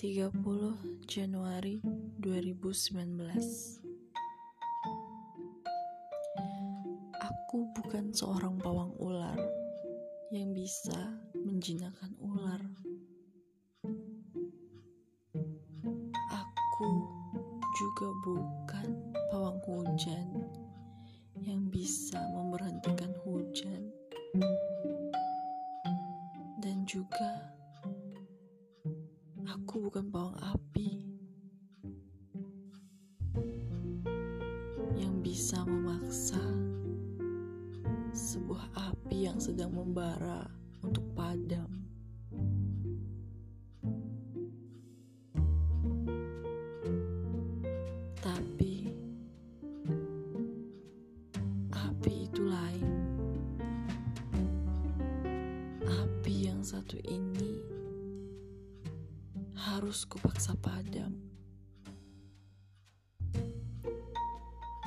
30 Januari 2019 Aku bukan seorang pawang ular yang bisa menjinakkan ular. Aku juga bukan pawang hujan yang bisa memberhentikan hujan. Dan juga Aku bukan bawang api yang bisa memaksa sebuah api yang sedang membara untuk padam. Tapi api itu lain. Api yang satu ini harus kupaksa padam.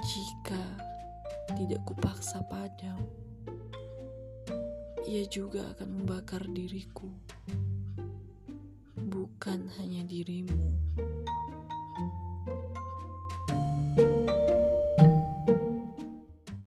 Jika tidak kupaksa padam, ia juga akan membakar diriku, bukan hanya dirimu.